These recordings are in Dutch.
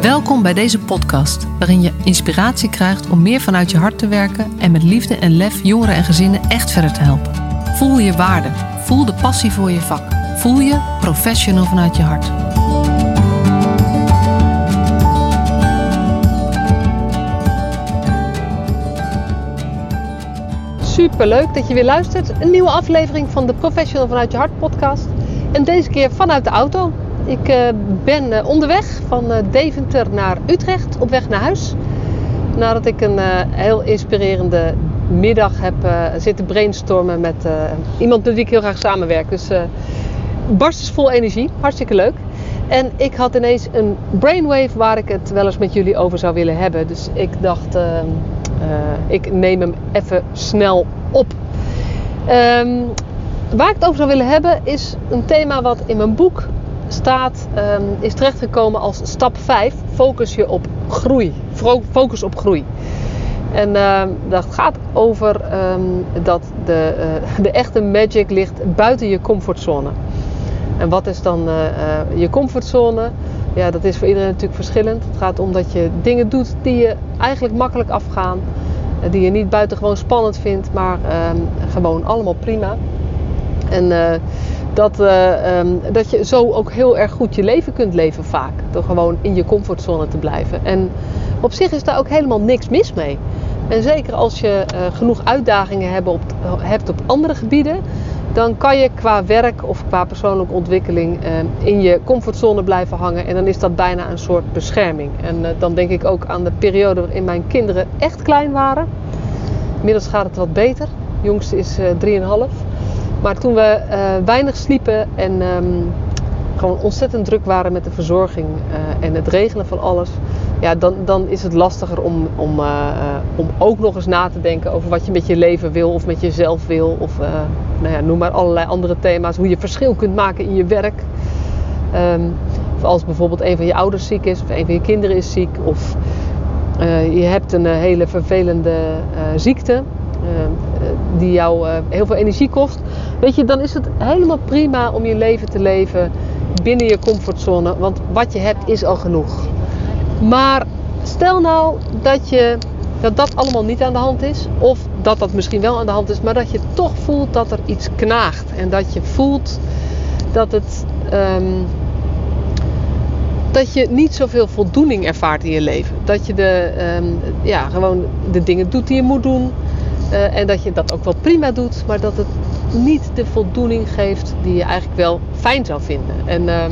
Welkom bij deze podcast, waarin je inspiratie krijgt om meer vanuit je hart te werken en met liefde en lef jongeren en gezinnen echt verder te helpen. Voel je waarde, voel de passie voor je vak, voel je professional vanuit je hart. Super leuk dat je weer luistert. Een nieuwe aflevering van de Professional vanuit je hart podcast. En deze keer vanuit de auto. Ik uh, ben uh, onderweg van uh, Deventer naar Utrecht op weg naar huis. Nadat ik een heel inspirerende middag heb zitten brainstormen met iemand met wie ik heel graag samenwerk. Dus barst is vol energie, hartstikke leuk. En ik had ineens een brainwave waar ik het wel eens met jullie over zou willen hebben. Dus ik dacht, ik neem hem even snel op. Um, waar ik het over zou willen hebben is een thema wat in mijn boek staat, um, is terechtgekomen als stap 5. Focus je op groei. Focus op groei. En uh, dat gaat over um, dat de, uh, de echte magic ligt buiten je comfortzone. En wat is dan uh, je comfortzone? Ja, dat is voor iedereen natuurlijk verschillend. Het gaat om dat je dingen doet die je eigenlijk makkelijk afgaan. Die je niet buitengewoon spannend vindt, maar gewoon allemaal prima. En dat, uh, um, dat je zo ook heel erg goed je leven kunt leven vaak. Door gewoon in je comfortzone te blijven. En op zich is daar ook helemaal niks mis mee. En zeker als je uh, genoeg uitdagingen hebt op, hebt op andere gebieden, dan kan je qua werk of qua persoonlijke ontwikkeling uh, in je comfortzone blijven hangen. En dan is dat bijna een soort bescherming. En dan denk ik ook aan de periode waarin mijn kinderen echt klein waren. Inmiddels gaat het wat beter. Jongste is 3,5. Maar toen we uh, weinig sliepen en um, gewoon ontzettend druk waren met de verzorging uh, en het regelen van alles, ja, dan, dan is het lastiger om, om, uh, om ook nog eens na te denken over wat je met je leven wil of met jezelf wil. Of nou ja, noem maar allerlei andere thema's. Hoe je verschil kunt maken in je werk. Um, of als bijvoorbeeld een van je ouders ziek is of een van je kinderen is ziek. Of je hebt een hele vervelende ziekte die jou heel veel energie kost. Weet je, dan is het helemaal prima om je leven te leven binnen je comfortzone. Want wat je hebt is al genoeg. Maar stel nou dat, je, dat dat allemaal niet aan de hand is. Of dat dat misschien wel aan de hand is. Maar dat je toch voelt dat er iets knaagt. En dat je voelt dat het... Um, dat je niet zoveel voldoening ervaart in je leven. Dat je de, um, ja, gewoon de dingen doet die je moet doen. Uh, en dat je dat ook wel prima doet. Maar dat het niet de voldoening geeft die je eigenlijk wel fijn zou vinden. En uh,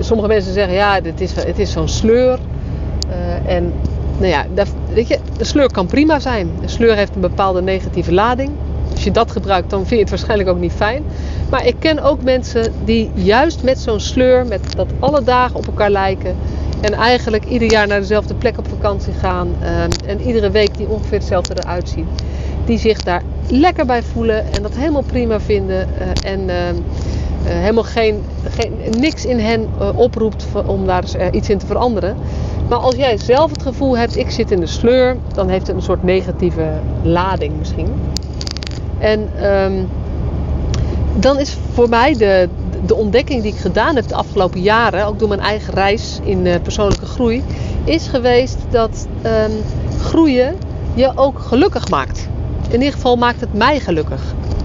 sommige mensen zeggen, ja, het is, het is zo'n sleur. Uh, en nou ja, dat, weet je, de sleur kan prima zijn. Een sleur heeft een bepaalde negatieve lading. Als je dat gebruikt, dan vind je het waarschijnlijk ook niet fijn. Maar ik ken ook mensen die juist met zo'n sleur, met dat alle dagen op elkaar lijken. En eigenlijk ieder jaar naar dezelfde plek op vakantie gaan. Uh, en iedere week die ongeveer hetzelfde eruit zien die zich daar lekker bij voelen en dat helemaal prima vinden. Uh, en uh, helemaal geen, geen, niks in hen oproept om daar iets in te veranderen. Maar als jij zelf het gevoel hebt, ik zit in de sleur, dan heeft het een soort negatieve lading misschien. En um, dan is voor mij de, de ontdekking die ik gedaan heb de afgelopen jaren, ook door mijn eigen reis in persoonlijke groei, is geweest dat um, groeien je ook gelukkig maakt in ieder geval maakt het mij gelukkig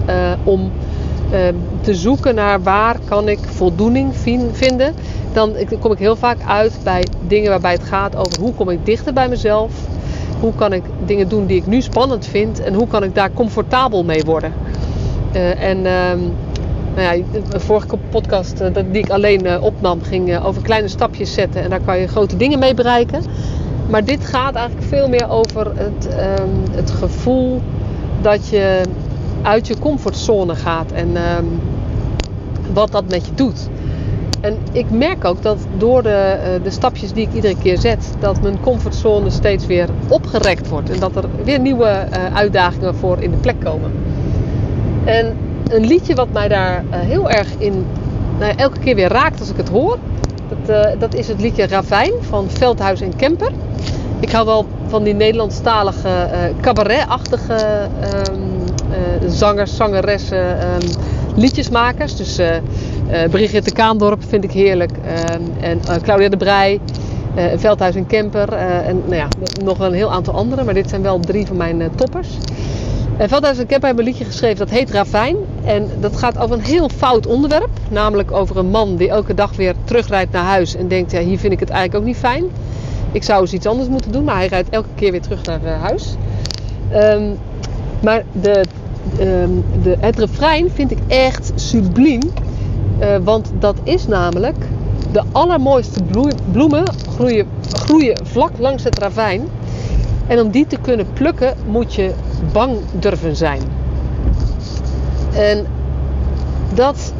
uh, om uh, te zoeken naar waar kan ik voldoening vinden. Dan kom ik heel vaak uit bij dingen waarbij het gaat over hoe kom ik dichter bij mezelf. Hoe kan ik dingen doen die ik nu spannend vind en hoe kan ik daar comfortabel mee worden. Uh, en ehm, nou ja, vorige podcast die ik alleen opnam ging over kleine stapjes zetten en daar kan je grote dingen mee bereiken. Maar dit gaat eigenlijk veel meer over het, um, het gevoel dat je uit je comfortzone gaat en um, wat dat met je doet. En ik merk ook dat door de, uh, de stapjes die ik iedere keer zet, dat mijn comfortzone steeds weer opgerekt wordt. En dat er weer nieuwe uh, uitdagingen voor in de plek komen. En een liedje wat mij daar uh, heel erg in, nou, elke keer weer raakt als ik het hoor, dat, dat is het liedje Ravijn van Veldhuis en Kemper. Ik hou wel van die Nederlandstalige uh, cabaret-achtige um, zangers, zangeressen, um, liedjesmakers. Dus uh, Brigitte Kaandorp vind ik heerlijk. Um, en Claudia de Brij. veldhuis en camper en nou ja, nog een heel aantal andere. Maar dit zijn wel drie van mijn toppers. Veldhuis en Camper hebben een liedje geschreven dat heet Ravijn. En dat gaat over een heel fout onderwerp. Namelijk over een man die elke dag weer terugrijdt naar huis en denkt, ja hier vind ik het eigenlijk ook niet fijn. Ik zou eens iets anders moeten doen, maar hij rijdt elke keer weer terug naar huis. Ehm, maar de, ehm, de, het refrein vind ik echt subliem. Uh, want dat is namelijk de allermooiste bloemen groeien, groeien vlak langs het ravijn. En om die te kunnen plukken moet je bang durven zijn. En dat,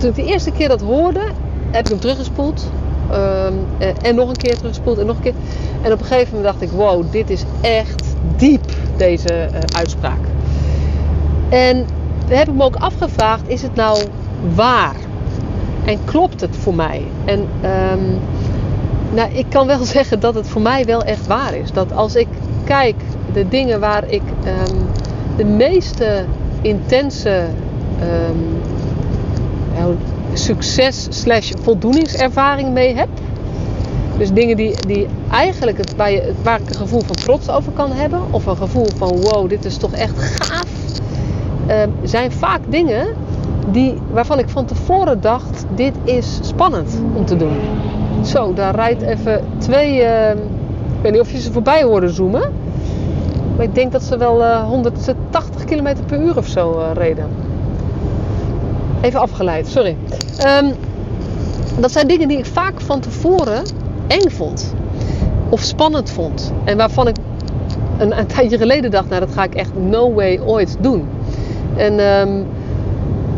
toen ik de eerste keer dat hoorde, heb ik hem teruggespoeld. Um, en nog een keer teruggespoeld en nog een keer. En op een gegeven moment dacht ik, wow, dit is echt diep, deze uh, uitspraak. En heb ik me ook afgevraagd, is het nou waar? En klopt het voor mij? En um, nou, ik kan wel zeggen dat het voor mij wel echt waar is. Dat als ik kijk de dingen waar ik um, de meeste intense succes slash voldoeningservaring mee heb. Dus dingen die, die eigenlijk het, waar, je, waar ik een gevoel van trots over kan hebben. Of een gevoel van wow, dit is toch echt gaaf. Um, zijn vaak dingen die, waarvan ik van tevoren dacht, dit is spannend om te doen. Zo, daar rijdt even twee, uh, ik weet niet of je ze voorbij hoorde zoomen. Maar ik denk dat ze wel uh, 180 km per uur of zo uh, reden. Even afgeleid, sorry. Um, dat zijn dingen die ik vaak van tevoren eng vond. Of spannend vond. En waarvan ik een, een tijdje geleden dacht, nou dat ga ik echt no way ooit doen. En um,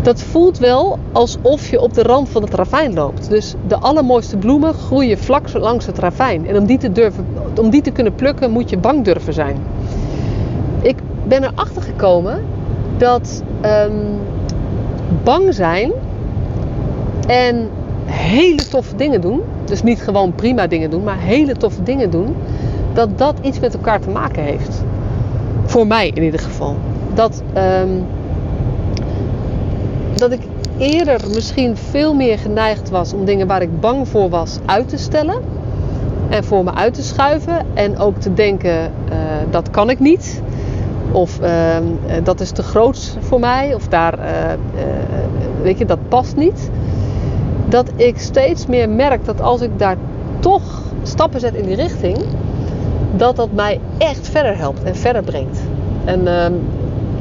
dat voelt wel alsof je op de rand van het ravijn loopt. Dus de allermooiste bloemen groeien vlak langs het ravijn. En om die te, durven, om die te kunnen plukken moet je bang durven zijn. Ik ben erachter gekomen dat um, bang zijn en hele toffe dingen doen, dus niet gewoon prima dingen doen, maar hele toffe dingen doen, dat dat iets met elkaar te maken heeft. Voor mij in ieder geval. Dat, um, dat ik eerder misschien veel meer geneigd was om dingen waar ik bang voor was uit te stellen en voor me uit te schuiven en ook te denken uh, dat kan ik niet. Of uh, dat is te groot voor mij. Of daar, uh, weet je, dat past niet. Dat ik steeds meer merk dat als ik daar toch stappen zet in die richting, dat dat mij echt verder helpt en verder brengt. En ehm,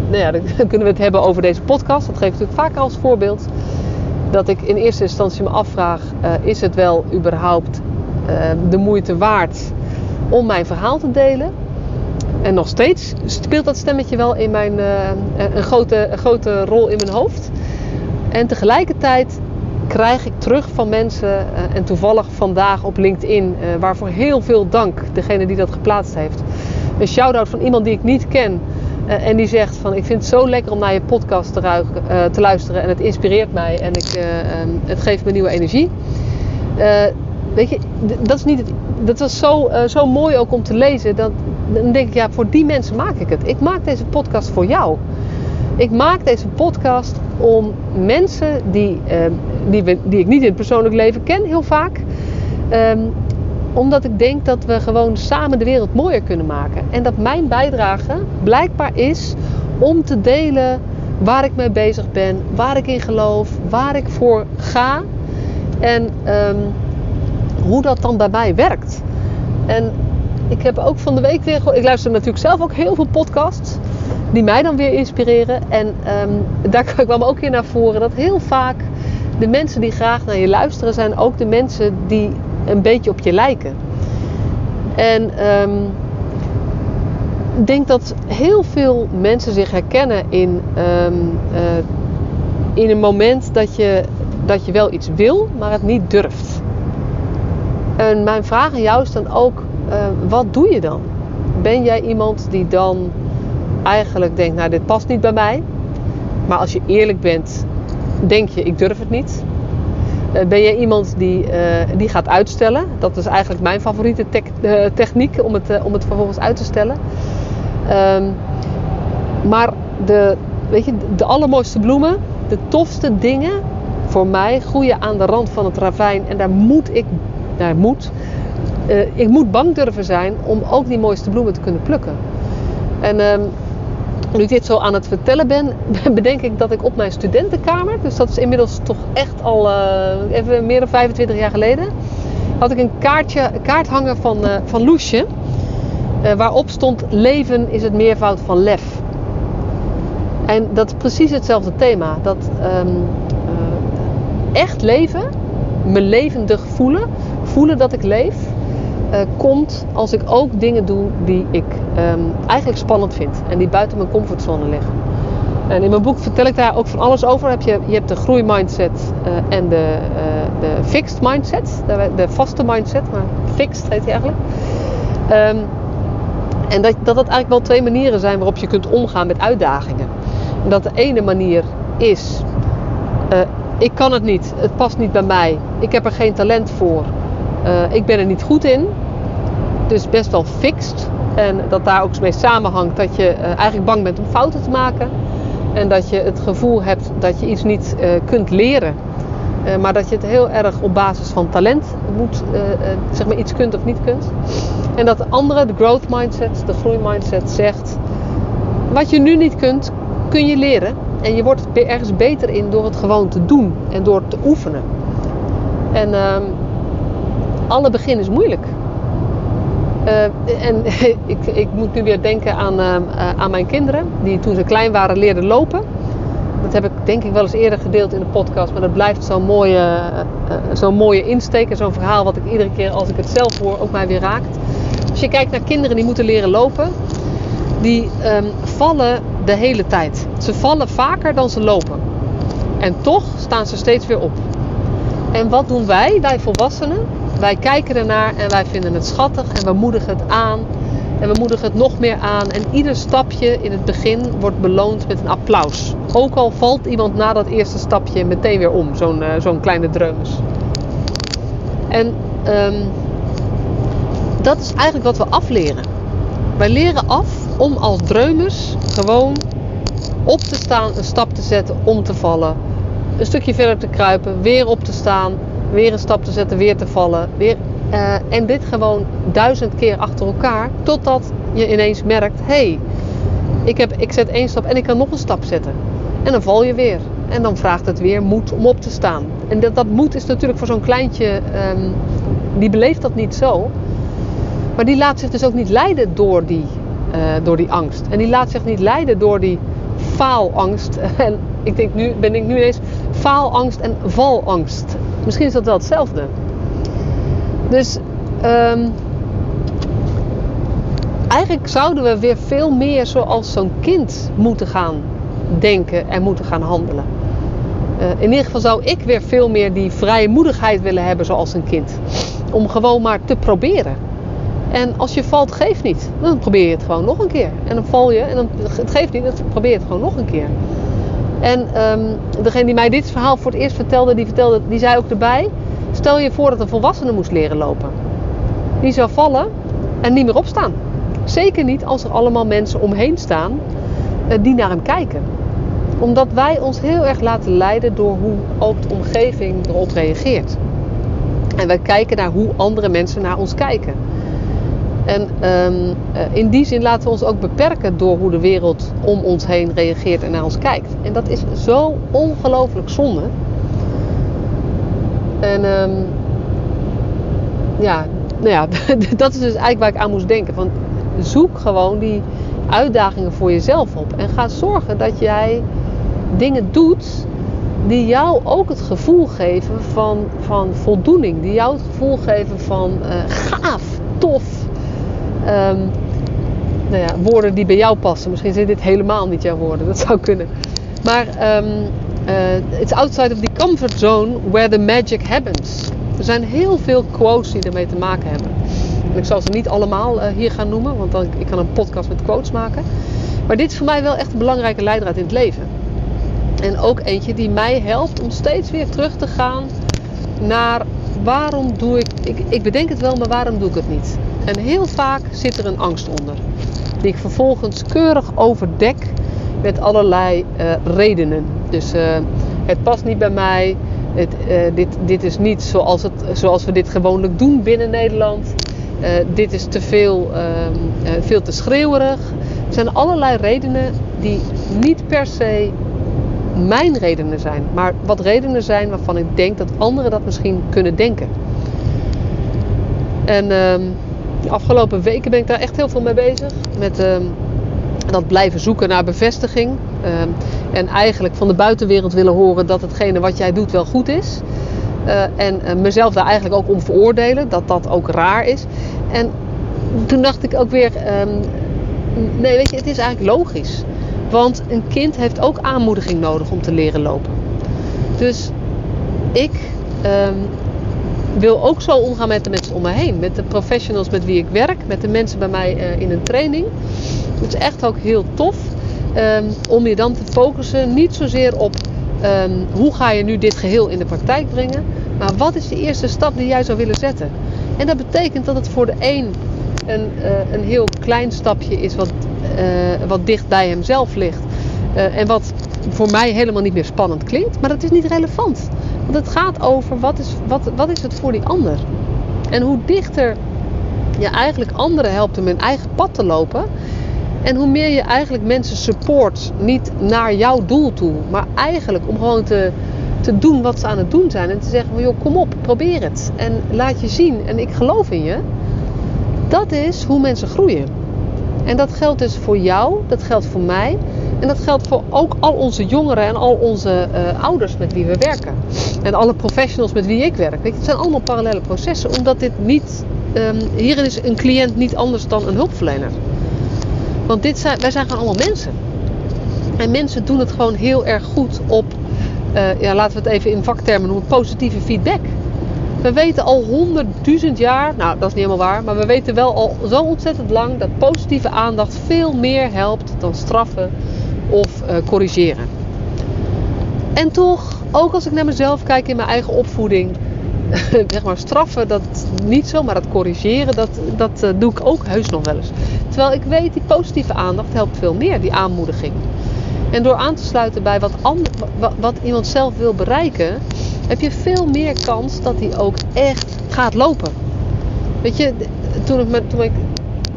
nou ja, dan kunnen we het hebben over deze podcast. Dat geef ik natuurlijk vaak als voorbeeld. Dat ik in eerste instantie me afvraag: is het wel überhaupt de moeite waard om mijn verhaal te delen? En nog steeds speelt dat stemmetje wel in mijn, uh, een, grote, grote rol in mijn hoofd. En tegelijkertijd krijg ik terug van mensen, uh, en toevallig vandaag op LinkedIn, uh, waarvoor heel veel dank, degene die dat geplaatst heeft. Een shout-out van iemand die ik niet ken. en die zegt van ik vind het zo lekker om naar je podcast te, luisteren en het inspireert mij en ik, um, het geeft me nieuwe energie. weet je, dat, is niet dat was zo, zo mooi ook om te lezen. Dat, dan denk ik, ja, voor die mensen maak ik het. Ik maak deze podcast voor jou. Ik maak deze podcast om mensen die, uh, die, die ik niet in het persoonlijk leven ken, heel vaak. Um, omdat ik denk dat we gewoon samen de wereld mooier kunnen maken. En dat mijn bijdrage blijkbaar is om te delen waar ik mee bezig ben, waar ik in geloof, waar ik voor ga en um, hoe dat dan bij mij werkt. En ik heb ook van de week weer. Ik luister natuurlijk zelf ook heel veel podcasts. Die mij dan weer inspireren. En um, daar kwam ook weer naar voren dat heel vaak de mensen die graag naar je luisteren zijn ook de mensen die een beetje op je lijken. En um, ik denk dat heel veel mensen zich herkennen in, um, uh, in een moment dat je, dat je wel iets wil, maar het niet durft. En mijn vraag aan jou is dan ook: uh, wat doe je dan? Ben jij iemand die dan eigenlijk denkt, nou dit past niet bij mij. Maar als je eerlijk bent, denk je, ik durf het niet. Uh, ben jij iemand die, uh, die gaat uitstellen? Dat is eigenlijk mijn favoriete te techniek om het, om het vervolgens uit te stellen. Um, maar de, weet je, de allermooiste bloemen, de tofste dingen voor mij groeien aan de rand van het ravijn. En daar moet ik, nou moet, eh, ik moet bang durven zijn om ook die mooiste bloemen te kunnen plukken. En ehm, nu ik dit zo aan het vertellen ben, bedenk ik dat ik op mijn studentenkamer, dus dat is inmiddels toch echt al uh, even meer dan 25 jaar geleden, had ik een kaartje, kaart hangen van, uh, van Loesje. Waarop stond leven is het meervoud van lef. En dat is precies hetzelfde thema. Dat um, echt leven, me levendig voelen, voelen dat ik leef, uh, komt als ik ook dingen doe die ik um, eigenlijk spannend vind en die buiten mijn comfortzone liggen. En in mijn boek vertel ik daar ook van alles over. Heb je, je hebt de groeimindset uh, en de, uh, de fixed mindset, de, de, vaste mindset, maar fixed heet die eigenlijk. Um, en dat, dat dat eigenlijk wel twee manieren zijn waarop je kunt omgaan met uitdagingen. En dat de ene manier is, ik kan het niet, het past niet bij mij, ik heb er geen talent voor, uh, ik ben er niet goed in. Dus best wel fixed. En dat daar ook mee samenhangt dat je uh, eigenlijk bang bent om fouten te maken. En dat je het gevoel hebt dat je iets niet kunt leren. maar dat je het heel erg op basis van talent moet, zeg maar iets kunt of niet kunt. En dat de andere, de growth mindset, de groeimindset, zegt: wat je nu niet kunt, kun je leren. En je wordt ergens beter in door het gewoon te doen en door te oefenen. En uh, alle begin is moeilijk. Uh, en ik, ik, moet nu weer denken aan, uh, aan mijn kinderen, die toen ze klein waren leerden lopen. Dat heb ik denk ik wel eens eerder gedeeld in de podcast, maar dat blijft zo'n mooie, uh, zo'n mooie insteek en zo'n verhaal wat ik iedere keer als ik het zelf hoor ook mij weer raakt. Als je kijkt naar kinderen die moeten leren lopen, die um, vallen de hele tijd. Ze vallen vaker dan ze lopen. En toch staan ze steeds weer op. En wat doen wij, wij volwassenen? Wij kijken ernaar en wij vinden het schattig en we moedigen het aan. En we moedigen het nog meer aan. En ieder stapje in het begin wordt beloond met een applaus. Ook al valt iemand na dat eerste stapje meteen weer om, zo'n uh, zo'n kleine dreumes. En um, dat is eigenlijk wat we afleren. Wij leren af om als dreumers gewoon op te staan, een stap te zetten, om te vallen. Een stukje verder te kruipen, weer op te staan, weer een stap te zetten, weer te vallen. Weer, uh, en dit gewoon duizend keer achter elkaar, totdat je ineens merkt: hé, hey, ik, heb, ik zet één stap en ik kan nog een stap zetten. En dan val je weer. En dan vraagt het weer moed om op te staan. En dat, dat moed is natuurlijk voor zo'n kleintje, um, die beleeft dat niet zo. Maar die laat zich dus ook niet leiden door die, uh, door die angst. En die laat zich niet leiden door die faalangst. En ik denk nu, ben ik nu ineens faalangst en valangst. Misschien is dat wel hetzelfde. Dus um, eigenlijk zouden we weer veel meer zoals zo'n kind moeten gaan denken en moeten gaan handelen. Uh, in ieder geval zou ik weer veel meer die vrije moedigheid willen hebben zoals een kind. Om gewoon maar te proberen. En als je valt, geeft niet. Dan probeer je het gewoon nog een keer. En dan val je en dan, het geeft niet, dan probeer je het gewoon nog een keer. En um, degene die mij dit verhaal voor het eerst vertelde, die, vertelde, die zei ook erbij: Stel je voor dat een volwassene moest leren lopen. Die zou vallen en niet meer opstaan. Zeker niet als er allemaal mensen omheen staan uh, die naar hem kijken. Omdat wij ons heel erg laten leiden door hoe ook de omgeving erop reageert. En wij kijken naar hoe andere mensen naar ons kijken. En um, in die zin laten we ons ook beperken door hoe de wereld om ons heen reageert en naar ons kijkt. En dat is zo ongelooflijk zonde. En um, ja, nou ja, dat is dus eigenlijk waar ik aan moest denken. Van zoek gewoon die uitdagingen voor jezelf op. En ga zorgen dat jij dingen doet die jou ook het gevoel geven van, van voldoening. Die jou het gevoel geven van uh, gaaf, tof, Um, nou ja, woorden die bij jou passen. Misschien zijn dit helemaal niet jouw woorden, dat zou kunnen. Maar um, uh, it's outside of the comfort zone where the magic happens. Er zijn heel veel quotes die ermee te maken hebben. En ik zal ze niet allemaal uh, hier gaan noemen, want dan, ik kan een podcast met quotes maken. Maar dit is voor mij wel echt een belangrijke leidraad in het leven. En ook eentje die mij helpt om steeds weer terug te gaan naar waarom doe ik, ik, ik bedenk het wel, maar waarom doe ik het niet? En heel vaak zit er een angst onder. Die ik vervolgens keurig overdek met allerlei uh, redenen. Dus uh, het past niet bij mij. Het, uh, dit, dit is niet zoals, het, zoals we dit gewoonlijk doen binnen Nederland. eh, dit is te veel, ehm, eh, veel te schreeuwerig. Er zijn allerlei redenen die niet per se mijn redenen zijn, maar wat redenen zijn waarvan ik denk dat anderen dat misschien kunnen denken. En ehm, de afgelopen weken ben ik daar echt heel veel mee bezig. Met ehm, dat blijven zoeken naar bevestiging. Ehm, en eigenlijk van de buitenwereld willen horen dat hetgene wat jij doet wel goed is. Uh, en uh, mezelf daar eigenlijk ook om veroordelen, dat dat ook raar is. En toen dacht ik ook weer, um, nee weet je, het is eigenlijk logisch. Want een kind heeft ook aanmoediging nodig om te leren lopen. Dus ik wil ook zo omgaan met de mensen om me heen. Met de professionals met wie ik werk, met de mensen bij mij uh, in een training. Het is echt ook heel tof um, om je dan te focussen, niet zozeer op um, hoe ga je nu dit geheel in de praktijk brengen, maar wat is de eerste stap die jij zou willen zetten. En dat betekent dat het voor de een een, uh, een heel klein stapje is wat, uh, wat dicht bij hemzelf ligt. En wat voor mij helemaal niet meer spannend klinkt, maar dat is niet relevant. Want het gaat over wat is, wat, wat is het voor die ander. En hoe dichter je eigenlijk anderen helpt om hun eigen pad te lopen, en hoe meer je eigenlijk mensen support, niet naar jouw doel toe, maar eigenlijk om gewoon te, te doen wat ze aan het doen zijn. En te zeggen: joh, kom op, probeer het. En laat je zien. En ik geloof in je. Dat is hoe mensen groeien. En dat geldt dus voor jou, dat geldt voor mij. En dat geldt voor ook al onze jongeren en al onze uh, ouders met wie we werken. En alle professionals met wie ik werk. Het zijn allemaal parallele processen, omdat dit niet. Um, hierin is een cliënt niet anders dan een hulpverlener. Want dit zijn, wij zijn gewoon allemaal mensen. En mensen doen het gewoon heel erg goed op, uh, ja, laten we het even in vaktermen noemen, positieve feedback. We weten al honderdduizend jaar, nou dat is niet helemaal waar, maar we weten wel al zo ontzettend lang dat positieve aandacht veel meer helpt dan straffen of uh, corrigeren. En toch, ook als ik naar mezelf kijk in mijn eigen opvoeding, zeg maar straffen dat niet zo, maar dat corrigeren, dat, dat uh, doe ik ook heus nog wel eens. Terwijl ik weet, die positieve aandacht helpt veel meer, die aanmoediging. En door aan te sluiten bij wat, ander, wat, wat iemand zelf wil bereiken, heb je veel meer kans dat hij ook echt gaat lopen. Weet je, toen ik, toen ik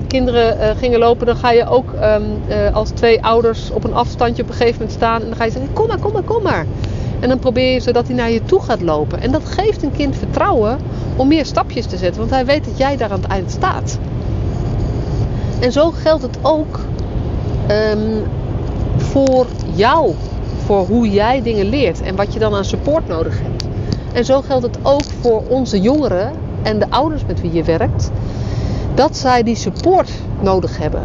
kinderen uh, gingen lopen, dan ga je ook um, uh, als twee ouders op een afstandje op een gegeven moment staan. En dan ga je zeggen, kom maar, kom maar, kom maar. En dan probeer je zodat hij naar je toe gaat lopen. En dat geeft een kind vertrouwen om meer stapjes te zetten. Want hij weet dat jij daar aan het eind staat. En zo geldt het ook um, voor jou. Voor hoe jij dingen leert en wat je dan aan support nodig hebt. En zo geldt het ook voor onze jongeren en de ouders met wie je werkt. Dat zij die support nodig hebben.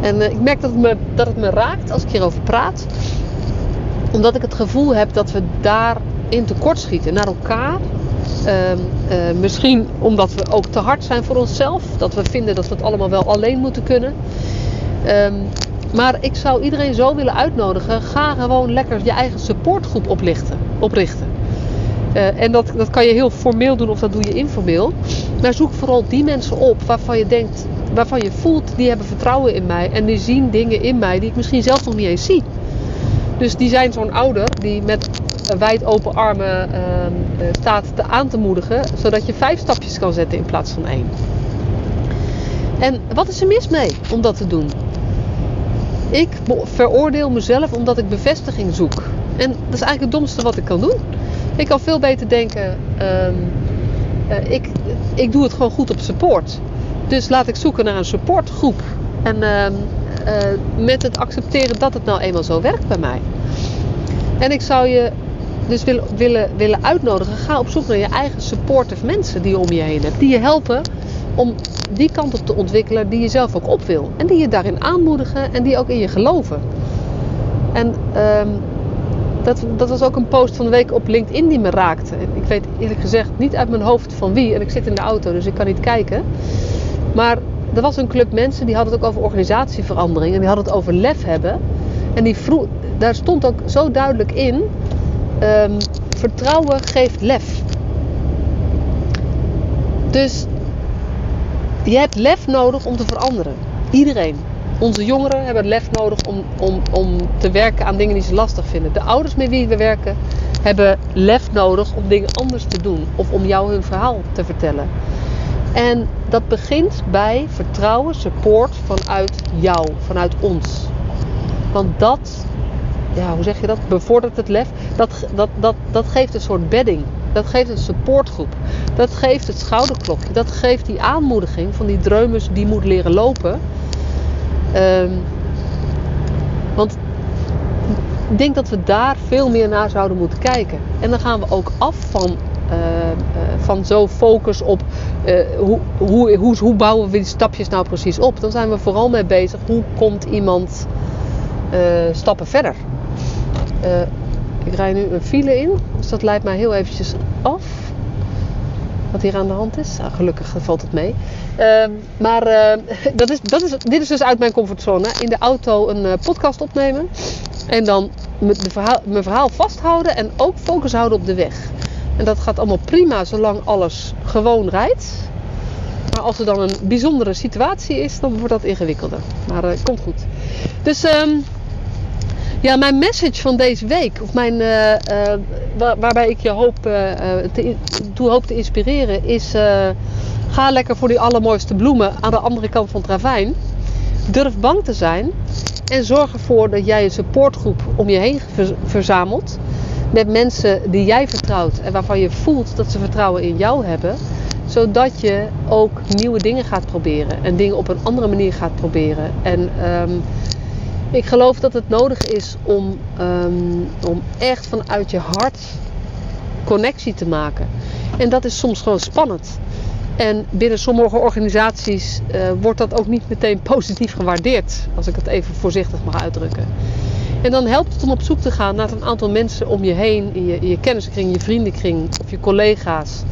En uh, ik merk dat het, me, dat het me raakt als ik hierover praat. Omdat ik het gevoel heb dat we daarin tekortschieten. Naar elkaar Uh, uh, misschien omdat we ook te hard zijn voor onszelf. Dat we vinden dat we het allemaal wel alleen moeten kunnen. Um, maar ik zou iedereen zo willen uitnodigen. Ga gewoon lekker je eigen supportgroep oplichten, oprichten. Uh, en dat, dat kan je heel formeel doen of dat doe je informeel. Maar zoek vooral die mensen op waarvan je denkt, waarvan je voelt, die hebben vertrouwen in mij. En die zien dingen in mij die ik misschien zelf nog niet eens zie. Dus die zijn zo'n ouder die met wijd open armen uh, staat te aan te moedigen, zodat je vijf stapjes kan zetten in plaats van één. En wat is er mis mee om dat te doen? Ik veroordeel mezelf omdat ik bevestiging zoek. En dat is eigenlijk het domste wat ik kan doen. Ik kan veel beter denken, um, uh, ik, ik doe het gewoon goed op support. Dus laat ik zoeken naar een supportgroep. En uh, uh, met het accepteren dat het nou eenmaal zo werkt bij mij. En ik zou je dus willen, willen, willen uitnodigen. Ga op zoek naar je eigen supportive mensen die je om je heen hebt. Die je helpen om die kant op te ontwikkelen die je zelf ook op wil. En die je daarin aanmoedigen en die ook in je geloven. En um, dat, dat was ook een post van de week op LinkedIn die me raakte. Ik weet eerlijk gezegd niet uit mijn hoofd van wie. En ik zit in de auto, dus ik kan niet kijken. Maar er was een club mensen die hadden het ook over organisatieverandering. En die hadden het over lef hebben. En die vroeg, daar stond ook zo duidelijk in... Um, vertrouwen geeft lef. Dus je hebt lef nodig om te veranderen. Iedereen. Onze jongeren hebben lef nodig om, om, om te werken aan dingen die ze lastig vinden. De ouders met wie we werken hebben lef nodig om dingen anders te doen. Of om jou hun verhaal te vertellen. En dat begint bij vertrouwen, support vanuit jou, vanuit ons. Want dat, ja, hoe zeg je dat? Bevordert het lef. Dat, dat, dat, dat geeft een soort bedding. Dat geeft een supportgroep. Dat geeft het schouderklopje. Dat geeft die aanmoediging van die dreumes die moet leren lopen. Um, want ik denk dat we daar veel meer naar zouden moeten kijken. En dan gaan we ook af van, uh, uh, van zo focus op uh, hoe, hoe, hoe, hoe, bouwen we die stapjes nou precies op. Dan zijn we vooral mee bezig hoe komt iemand stappen verder. ik rij nu een file in, dus dat leidt mij heel eventjes af. Wat hier aan de hand is. Ah, gelukkig valt het mee. Ehm, maar dat is, dat is, dit is dus uit mijn comfortzone. In de auto een podcast opnemen. En dan verhaal, mijn verhaal vasthouden en ook focus houden op de weg. En dat gaat allemaal prima zolang alles gewoon rijdt. Maar als er dan een bijzondere situatie is, dan wordt dat ingewikkelder. Maar het uh, komt goed. Dus um, ja, mijn message van deze week, of mijn, waar, waarbij ik je hoop, te, toe hoop te inspireren, is ga lekker voor die allermooiste bloemen aan de andere kant van het ravijn. Durf bang te zijn en zorg ervoor dat jij een supportgroep om je heen verzamelt. Met mensen die jij vertrouwt en waarvan je voelt dat ze vertrouwen in jou hebben. Zodat je ook nieuwe dingen gaat proberen. En dingen op een andere manier gaat proberen. En um, ik geloof dat het nodig is om, um, om echt vanuit je hart connectie te maken. En dat is soms gewoon spannend. En binnen sommige organisaties uh, wordt dat ook niet meteen positief gewaardeerd, als ik het even voorzichtig mag uitdrukken. En dan helpt het om op zoek te gaan naar een aantal mensen om je heen, in je, je kenniskring, je vriendenkring of je collega's.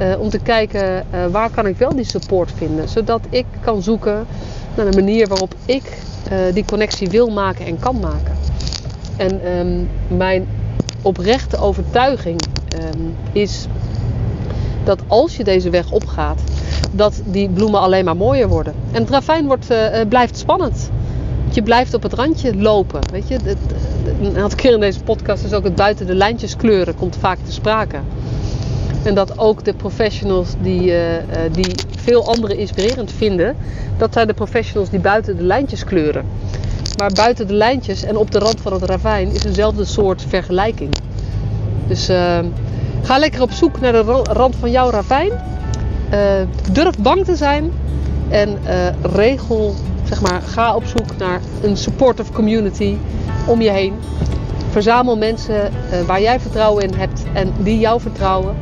Uh, om te kijken uh, waar kan ik wel die support vinden, zodat ik kan zoeken naar een manier waarop ik die connectie wil maken en kan maken. En um, mijn oprechte overtuiging um, is dat als je deze weg opgaat, dat die bloemen alleen maar mooier worden. En het ravijn wordt, uh, blijft spannend. Je blijft op het randje lopen. Weet je, een aantal keer in deze podcast is ook het buiten de lijntjes kleuren komt vaak te sprake. En dat ook de professionals die, uh, die veel anderen inspirerend vinden, dat zijn de professionals die buiten de lijntjes kleuren. Maar buiten de lijntjes en op de rand van het ravijn is eenzelfde soort vergelijking. Dus uh, Ga lekker op zoek naar de rand van jouw ravijn. Uh, durf bang te zijn. En uh, regel, zeg maar, ga op zoek naar een supportive community om je heen. Verzamel mensen uh, waar jij vertrouwen in hebt en die jou vertrouwen.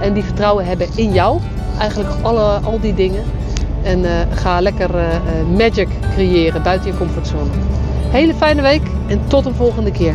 en die vertrouwen hebben in jou. Eigenlijk alle, al die dingen. En ga lekker magic creëren buiten je comfortzone. Hele fijne week en tot een volgende keer.